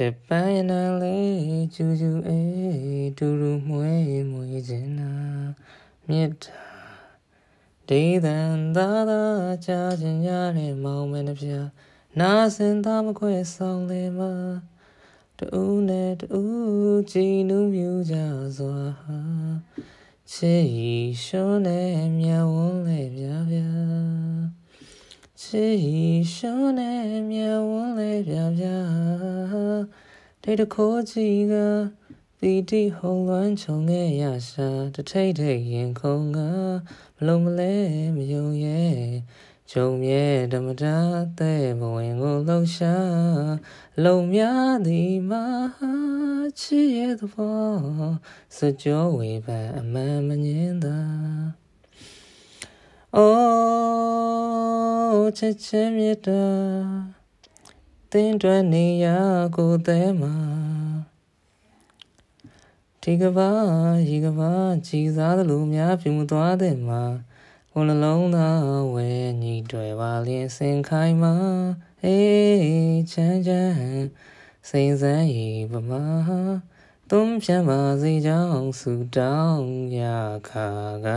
ချစ်ပန်းရနလေးကျူကျူအေးတူတူမွေးမွေးခြင်းနာမြတ်တာဒေသန်သာသာကြားခြင်းရတဲ့မောင်မနှပြနာစင်သားမခွဲဆောင်လေမတူနဲ့တူကြည်နူးမြူကြစွာချစ်ရီရှုံးနဲ့မြဝန်းလေပြပြ ချစ်ရီရှုံးနဲ့မြဝန်းလေပြပြတိတ်တခိုးကြီးကပီတိဟုံလွမ်းချုံခဲ့ရရှာတထိတ်ထိတ်ရင်ခုံကမလုံးမလဲမယုံရဲ့ဂျုံမြဲဓမ္မတာတဲ့ဘဝင်ကိုလှုပ်ရှားလုံများသည်မှာချစ်ရဲ့သဘောစကြောဝေဖန်အမှန်မငင်းသာအိုး ချစ်ချင်းမြတ်တာတင်းတွယ်နေရကိုယ်သေးမှာဒီကဘာရီကဘာကြည်စားသလိုများပြမှုသွားတဲ့မှာကိုယ်လုံးသာဝဲညီတွေပါလင်းစင်ခိုင်းမှာအေးချမ်းချမ်းစိန်စမ်းရီပမာသုံးဖြန့်ပါစေကြောင်းဆူတောင်းရခါက